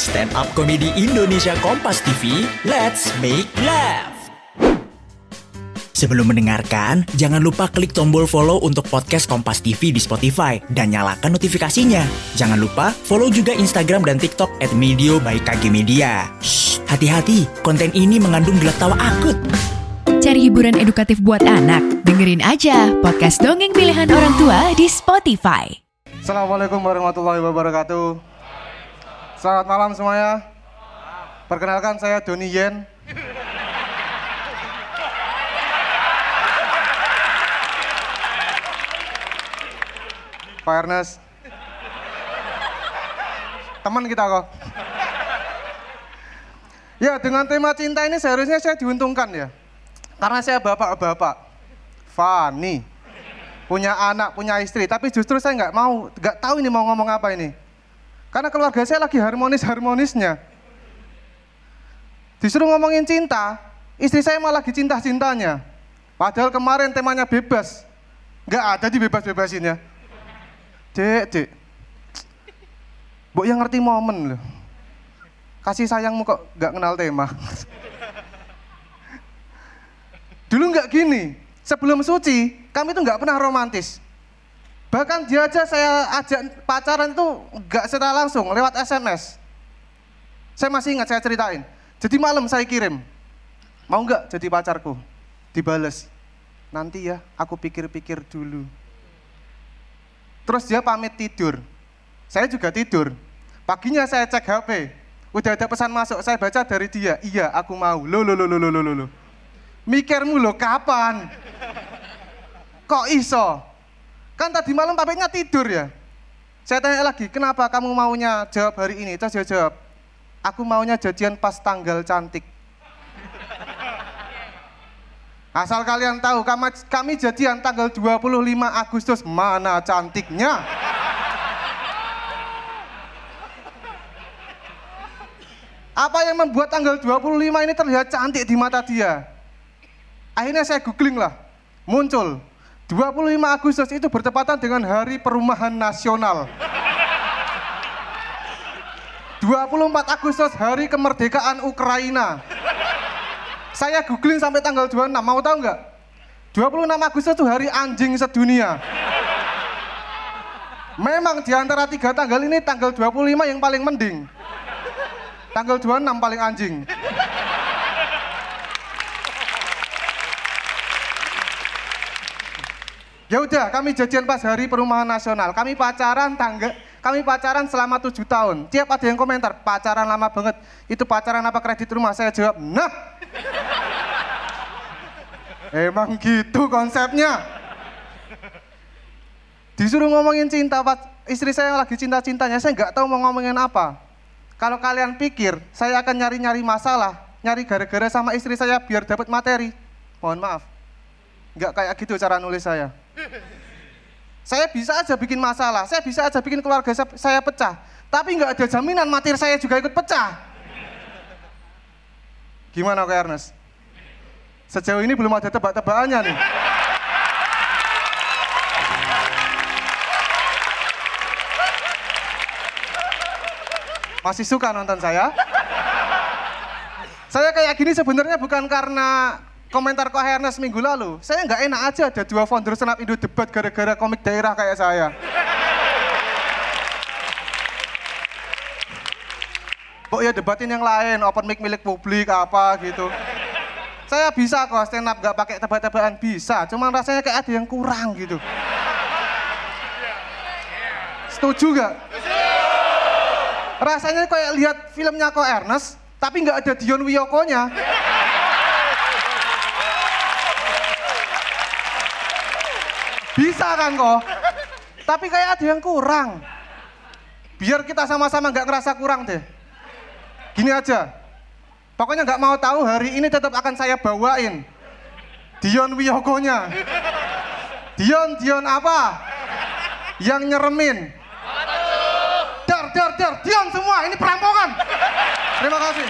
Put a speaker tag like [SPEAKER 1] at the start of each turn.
[SPEAKER 1] Stand Up Comedy Indonesia Kompas TV, let's make laugh. Sebelum mendengarkan, jangan lupa klik tombol follow untuk podcast Kompas TV di Spotify dan nyalakan notifikasinya. Jangan lupa follow juga Instagram dan TikTok at Medio by KG Media. Shh, hati-hati, konten ini mengandung gelak tawa akut.
[SPEAKER 2] Cari hiburan edukatif buat anak? Dengerin aja podcast dongeng pilihan orang tua di Spotify.
[SPEAKER 3] Assalamualaikum warahmatullahi wabarakatuh. Selamat malam semuanya. Perkenalkan saya Doni Yen. Pak Ernest. Teman kita kok. Ya dengan tema cinta ini seharusnya saya diuntungkan ya. Karena saya bapak-bapak. Fani punya anak, punya istri, tapi justru saya nggak mau, nggak tahu ini mau ngomong apa ini. Karena keluarga saya lagi harmonis-harmonisnya. Disuruh ngomongin cinta, istri saya malah lagi cinta-cintanya. Padahal kemarin temanya bebas. Nggak ada di bebas-bebasin ya. Dek, dek. Bu yang ngerti momen loh. Kasih sayangmu kok nggak kenal tema. Dulu nggak gini, sebelum suci, kami tuh nggak pernah romantis. Bahkan dia aja saya ajak pacaran itu nggak secara langsung, lewat SMS. Saya masih ingat, saya ceritain. Jadi malam saya kirim, mau nggak jadi pacarku? Dibales, nanti ya aku pikir-pikir dulu. Terus dia pamit tidur, saya juga tidur. Paginya saya cek HP, udah ada pesan masuk, saya baca dari dia, iya aku mau, lo lo lo lo lo lo lo. Mikirmu lo kapan? Kok iso? Kan tadi malam pamitnya tidur ya. Saya tanya lagi, kenapa kamu maunya jawab hari ini? Terus dia jawab, aku maunya jadian pas tanggal cantik. Asal kalian tahu, kami, kami jadian tanggal 25 Agustus, mana cantiknya? Apa yang membuat tanggal 25 ini terlihat cantik di mata dia? Akhirnya saya googling lah, muncul 25 Agustus itu bertepatan dengan Hari Perumahan Nasional. 24 Agustus Hari Kemerdekaan Ukraina. Saya googling sampai tanggal 26, mau tahu nggak? 26 Agustus itu hari anjing sedunia. Memang di antara tiga tanggal ini tanggal 25 yang paling mending. Tanggal 26 paling anjing. Ya udah, kami jadian pas hari perumahan nasional. Kami pacaran tangga, kami pacaran selama tujuh tahun. Tiap ada yang komentar, pacaran lama banget. Itu pacaran apa kredit rumah? Saya jawab, nah. Emang gitu konsepnya. Disuruh ngomongin cinta, istri saya lagi cinta-cintanya, saya nggak tahu mau ngomongin apa. Kalau kalian pikir, saya akan nyari-nyari masalah, nyari gara-gara sama istri saya biar dapat materi. Mohon maaf, nggak kayak gitu cara nulis saya. Saya bisa aja bikin masalah, saya bisa aja bikin keluarga saya pecah. Tapi nggak ada jaminan materi saya juga ikut pecah. Gimana Kak Ernest? Sejauh ini belum ada tebak-tebakannya nih. Masih suka nonton saya? Saya kayak gini sebenarnya bukan karena komentar kok Ernest minggu lalu. Saya nggak enak aja ada dua founder senap Indo debat gara-gara komik daerah kayak saya. Kok ya debatin yang lain, open mic milik publik apa gitu. Saya bisa kok stand up nggak pakai tebak-tebakan bisa, cuman rasanya kayak ada yang kurang gitu. Setuju nggak? Rasanya kayak lihat filmnya kok Ernest, tapi nggak ada Dion Wiyokonya. Bisa kan kok? Tapi kayak ada yang kurang. Biar kita sama-sama nggak ngerasa kurang deh. Gini aja. Pokoknya nggak mau tahu hari ini tetap akan saya bawain. Dion Wiyokonya. Dion, Dion apa? Yang nyeremin. Dar, dar, dar. Dion semua, ini perampokan. Terima kasih.